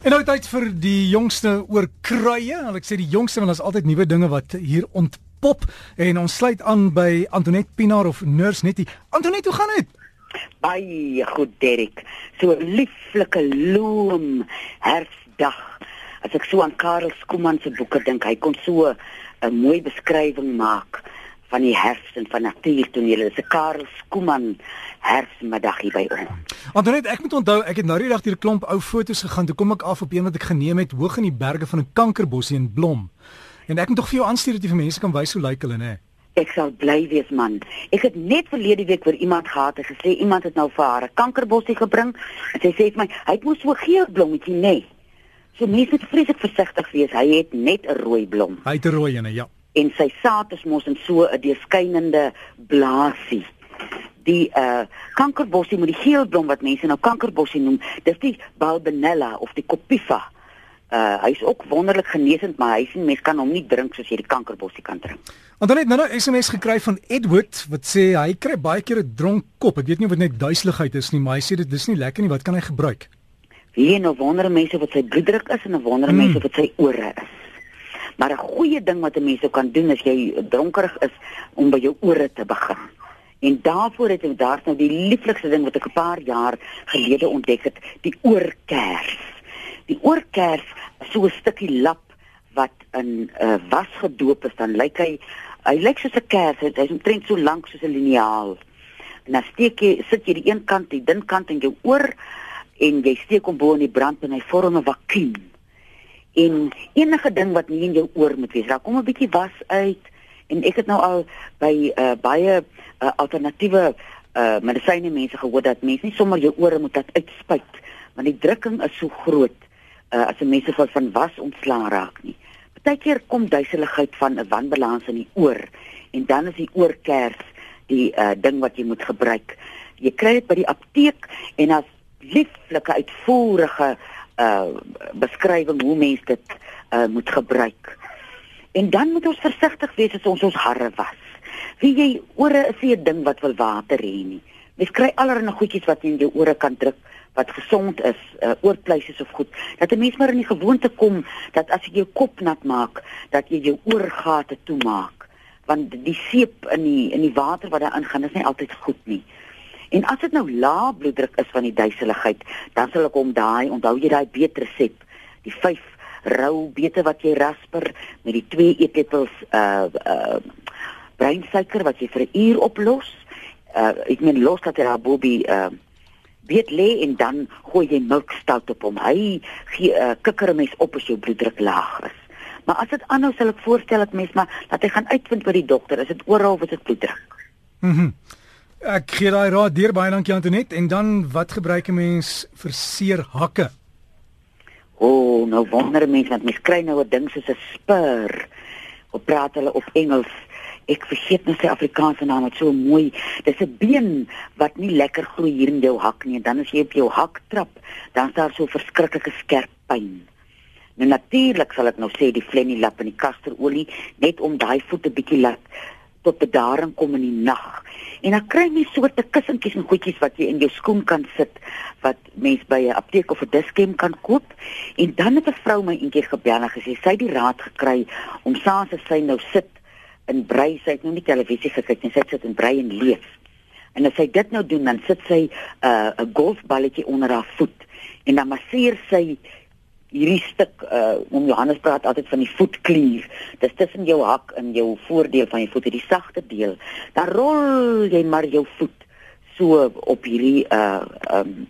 En nou tyd vir die jongste oor kruie. Ek sê die jongste want daar's altyd nuwe dinge wat hier ontpop en ons sluit aan by Antonet Pinaar of Nurse Nettie. Antonet, hoe gaan dit? Baie goed, Derek. So 'n lieflike loom herfsdag. As ek so aan Karel Skooman se boeke dink, hy kon so 'n mooi beskrywing maak van die herfs en van natuurtonele. Dis 'n Karel Skooman herfsmiddag hier by ons. Antonet, ek moet onthou, ek het nou die dag hier 'n klomp ou foto's gegaan. Toe kom ek af op een wat ek geneem het hoog in die berge van 'n kankerbossie in Blom. En ek moet tog vir jou aanstuur dat jy vir mense kan wys hoe lyk hulle, né? Ek sal bly wees man. Ek het net verlede week vir iemand gehad en gesê iemand het nou vir haar 'n kankerbossie gebring. En sy sê vir my, hy het mos so geel blommetjie, nê? Nee. So mense moet vreeslik versigtig wees. Hy het net 'n rooi blom. Hy het 'n rooi ene, ja en sy saad is mos in so 'n deurskynende blaasie. Die uh kankerbossie met die geel blom wat mense nou kankerbossie noem, dis die Balbenella of die Copifa. Uh hy's ook wonderlik genesend, maar hy sien mense kan hom nie drink soos jy die kankerbossie kan drink. Want dan het nou 'n SMS gekry van Edward wat sê hy kry baie keer 'n dronk kop. Ek weet nie of dit net duiseligheid is nie, maar hy sê dit is nie lekker nie. Wat kan hy gebruik? Wie nou wonder mense wat sy bloeddruk is en 'n wonder mm. mense wat sy ore is. Maar 'n goeie ding wat 'n mens kan doen as jy dronkerig is om by jou ore te begin. En daarvoor het ek daar's nou die lieflikste ding wat ek 'n paar jaar gelede ontdek het, die oorkers. Die oorkers is so 'n stukkie lap wat in 'n uh, was gedoop is, dan lyk hy hy lyk soos 'n kers, hy's omtrent so lank soos 'n liniaal. En dan steek jy sit jy die een kant, die dun kant in jou oor en jy steek hom bo in die brand en hy vorm 'n vakuum en enige ding wat nie in jou oor moet wees. Daar kom 'n bietjie was uit en ek het nou al by uh, baie uh, alternatiewe uh, medisyne mense gehoor dat mense nie sommer jou ore moet laat uitspuit want die drukking is so groot uh, as 'n mens van van was ontslaan raak nie. Partykeer kom duiseligheid van 'n wanbalans in die oor en dan is die oorkers die uh, ding wat jy moet gebruik. Jy kry dit by die apteek en as lieflike uitvoerige uh beskrywing hoe mense dit uh moet gebruik. En dan moet ons versigtig wees as ons ons harre was. Wie jy ore is nie 'n ding wat wil water hê nie. Mens kry allerlei goedjies wat in jou ore kan druk wat gesond is, uh oorpleisies of goed. Dat 'n mens maar in die gewoonte kom dat as jy jou kop nat maak, dat jy jou oorgate toemaak. Want die seep in die in die water wat daar ingaan is nie altyd goed nie. En as dit nou lae bloeddruk is van die duiseligheid, dan sal ek hom daai, onthou jy daai beter resep, die 5 rou beete wat jy rasper met die 2 eetlepels uh uh breinsuiker wat jy vir 'n uur oplos. Uh ek meen los dat jy daai bobie uh weet lê en dan gooi jy melkstout op hom. Hy gee 'n uh, kikkermes op as jou bloeddruk laag is. Maar as dit aanhou sal ek voorstel dat mens maar dat hy gaan uitvind by die dokter, is dit oral of is dit bloeddruk? Mhm. Mm Ek gee daai raad deur baie dankie Antonet en dan wat gebruik 'n mens vir seer hakke? O, oh, nou wonder mense wat mens kry nou 'n ding soos 'n spur. Of praat hulle op Engels? Ek vergeet nou sy Afrikaanse naam, dit so mooi. Dis 'n been wat nie lekker groei hier in jou hak nie en dan as jy op jou hak trap, dan is daar so verskriklike skerp pyn. Nou natuurlik sal ek nou sê die flennie lap en die kasterolie net om daai voete bietjie laat tot bedaring kom in die nag. En dan kry jy soorte kussentjies en goedjies wat jy in jou skoen kan sit wat mens by 'n apteek of 'n diskem kan koop. En dan het 'n vrou my eendag gebel en gesê sy het die raad gekry om saans as sy nou sit in brei, sy het nou nie televisie gekyk nie, sy sit in brei en lees. En as sy dit nou doen, dan sit sy 'n uh, 'n golfballetjie onder haar voet en dan masseer sy hierdie stuk uh om Johannes praat altyd van die voetklier. Dis tussen jou hak en jou voordeel van jou voet, die sagte deel. Dan rol jy maar jou voet so op hierdie uh um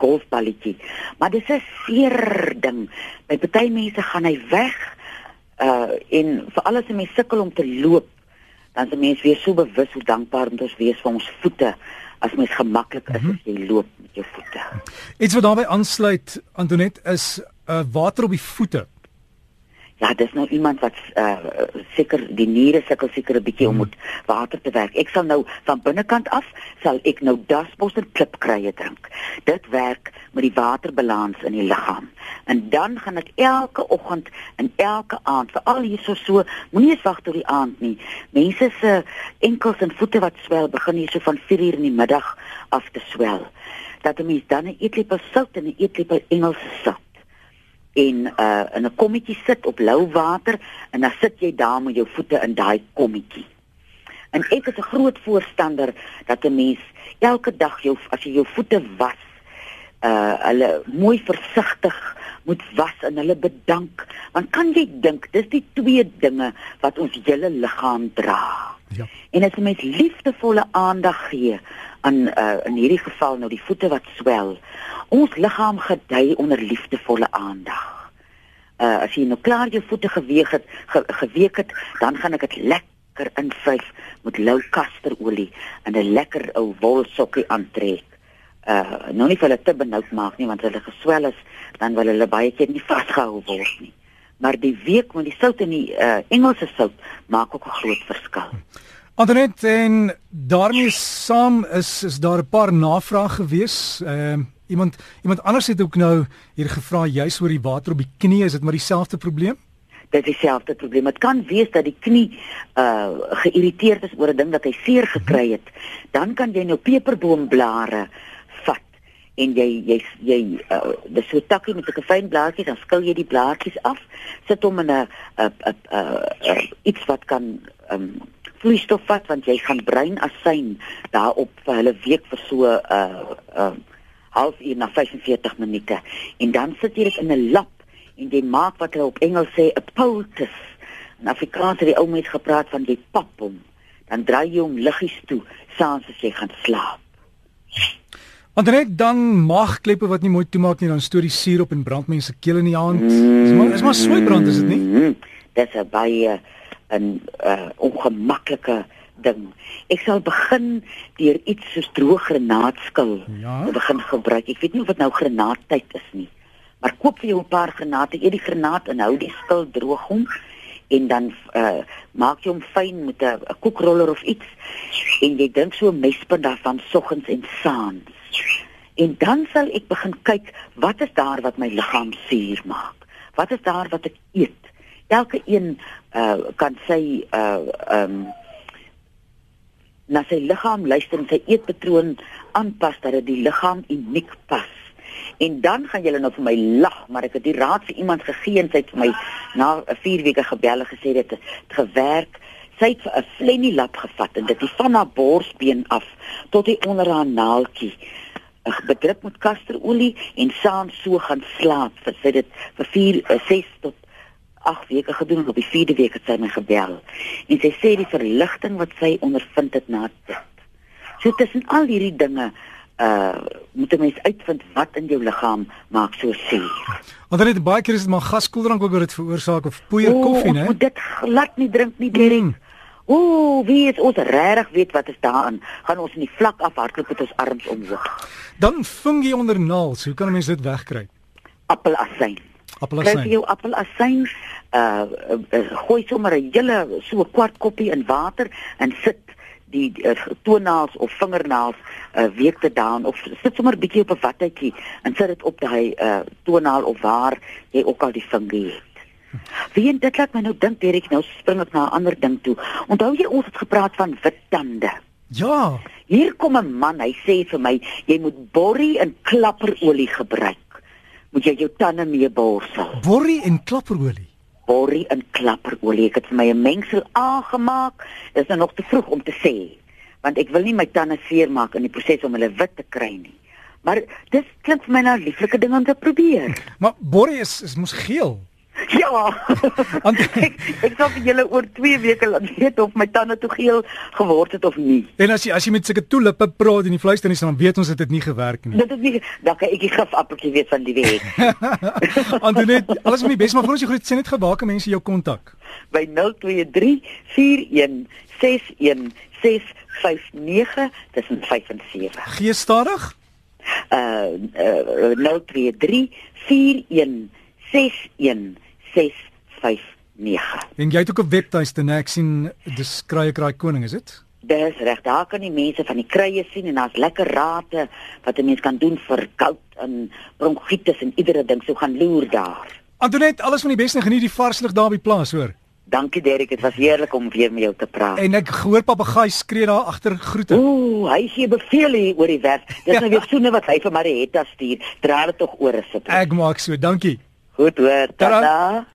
golfballetjie. Maar dis 'n seer ding. By party mense gaan hy weg uh en vir alles as mense sukkel om te loop, dan is mense weer so bewus hoe dankbaar moet ons wees vir ons voete as mens gemaklik is mm -hmm. as jy loop met jou voete. Iets wat daarbey aansluit Antonet is uh, water op die voete. Ja, dis nou iemand wat uh seker die niere sukkel seker 'n bietjie hmm. om met water te werk. Ek sal nou van binnekant af sal ek nou dasbos en klipkruie drink. Dit werk met die waterbalans in die liggaam. En dan gaan ek elke oggend en elke aand, veral hierso so, moenie eens wag tot die aand nie. Mense se enkels en voete wat swel, begin hierso van 4:00 in die middag af te swel. Dat 'n mens dan 'n eetlepel sout en 'n eetlepel Engelse sout en uh in 'n kommetjie sit op lou water en dan sit jy daar met jou voete in daai kommetjie. En ek is 'n groot voorstander dat 'n mens elke dag jou as jy jou voete was, uh hulle mooi versigtig moet was en hulle bedank. Want kan jy dink dis die twee dinge wat ons hele liggaam dra. Ja. En as jy met liefdevolle aandag gee aan uh, in hierdie geval nou die voete wat swel. Ons liggaam gedei onder liefdevolle aandag. Uh as jy nou klaar jou voete geweeg het, ge, geweek het, dan gaan ek dit lekker invryf met lou kasterolie en 'n lekker ou wol sokkie aantrek. Uh nou nie vir hulle te benoud maak nie want as hulle geswel is, dan wil hulle baie keer nie vasgehou word nie maar die week met die sout en die uh, Engelse sout maak ook 'n groot verskil. Antonet en daarmee saam is is daar 'n paar navrae gewees. Ehm uh, iemand iemand anders het ook nou hier gevra juis oor die water op die knie, is dit maar dieselfde probleem? Dit is dieselfde probleem. Dit kan wees dat die knie uh geïrriteerd is oor 'n ding wat hy seer gekry het. Dan kan jy nou peperboomblare en jy jy jy uh, dis so takkie met 'n fyn blaartjie dan skil jy die blaartjies af sit hom in 'n 'n 'n iets wat kan um, vloeistof vat want jy gaan bruin asyn daarop vir hulle week vir so 'n uh, uh, half uur na 45 minute. En dan sit jy dit in 'n lap en jy maak wat hulle op Engels sê 'n poultice. In Afrikaans het die ou mens gepraat van jy pap hom dan draai jy hom liggies toe saans as jy gaan slaap Wanneer dan mag kleppe wat nie mooi toemaak nie, dan stoor die suur op en brand mense keel in die hand. Dis maar is maar swaai brand is dit nie? Mm, dis 'n baie 'n uh, ongemaklike ding. Ek sal begin deur iets soos droë granaatskil ja? te begin gebruik. Ek weet nie of dit nou granaattyd is nie. Maar koop vir jou 'n paar granate, eet die granaat en hou die skil droog hom en dan uh, maak jy hom fyn met 'n koekroller of iets en jy dink so 'n mespunt daarvan soggens en saans En dan sal ek begin kyk wat is daar wat my liggaam suur maak? Wat is daar wat ek eet? Elke een uh kan sy uh um na sy liggaam luister en sy eetpatroon aanpas dat dit die liggaam uniek pas. En dan gaan julle nou vir my lag, maar ek het die raad vir iemand gegee en sy het vir my na 4 weke gebel en gesê dit het gewerk. Sy het 'n flennie lap gevat en dit van haar borsbeen af tot die onder haar naaltjie bedruk met kasterolie en saans so gaan slaap vir sy dit vir 4 6 eh, tot 8 weke gedoen op die 4de week het sy my gebel en sy sê die verligting wat sy ondervind het na dit so tussen al hierdie dinge uh moet 'n mens uitvind wat in jou liggaam maak so seer. Want dit baie keer is dit maar gaskoeldrank ook wat dit veroorsaak of poeier koffie, né? Moet dit glad nie drink nie, Derek. Mm. Ooh, wie is ons regtig weet wat is daarin? Gaan ons in die vlak af hardloop met ons arms omhoog. Dan fungie onder naels. Hoe kan 'n mens dit wegkry? Appelasyn. Appelasyn. Kry jy appelasyn? Uh, uh gooi sommer 'n hele so 'n kwart koppie in water en sit die uh, toenaels of vingernaels 'n uh, week te daan of sit sommer bietjie op 'n watjie en sit dit op daai uh toenael of waar jy ook al die fungie het. Wie dit laat my nou dink Derek nou spring ek na 'n ander ding toe. Onthou jy ons het gepraat van wit tande? Ja. Hier kom 'n man, hy sê vir my jy moet borrie en klapperolie gebruik. Moet jy jou tande mee borsel. Borrie en klapperolie. Borrie en klapperolie. Ek het vir my 'n mengsel aangemaak. Dit is nou nog te vroeg om te sê, want ek wil nie my tande seermaak in die proses om hulle wit te kry nie. Maar dis klink vir my nou 'n lieflike ding om te probeer. Maar borrie is is mos geel. Ja. ek ek sou vir julle oor 2 weke laat weet of my tande toe geel geword het of nie. En as jy as jy met sulke toelippe praat en die fluister nie dan weet ons dit het nie gewerk nie. Dit het nie dan kan ek die gif appeltjie weet van die week. Antonet, alles met die bes maar vir ons jy groet sê net gebaak mense jou kontak. By 023 41 61 659 tussen 5 en 7. Gee stadig? Uh, uh 023 41 61659. En jy het ook 'n webtuiste, nee, ek sien dis krye kraai koning, is dit? Dis reg, daar kan die mense van die krye sien en daar's lekker rate wat 'n mens kan doen vir koud en bronkietes en iedere ding, so gaan loer daar. Antonet, alles van die beste geniet die varslig daar by plaas, hoor. Dankie Derek, dit was heerlik om weer met jou te praat. En ek hoor papegaai skree daar agter groete. Ooh, hy gee beveel hier oor die werk. Dis nou weer soene wat hy vir Marietta stuur. Dra dit tog oor asseblief. Ek maak so, dankie. Goed hoor. Tada. Tata.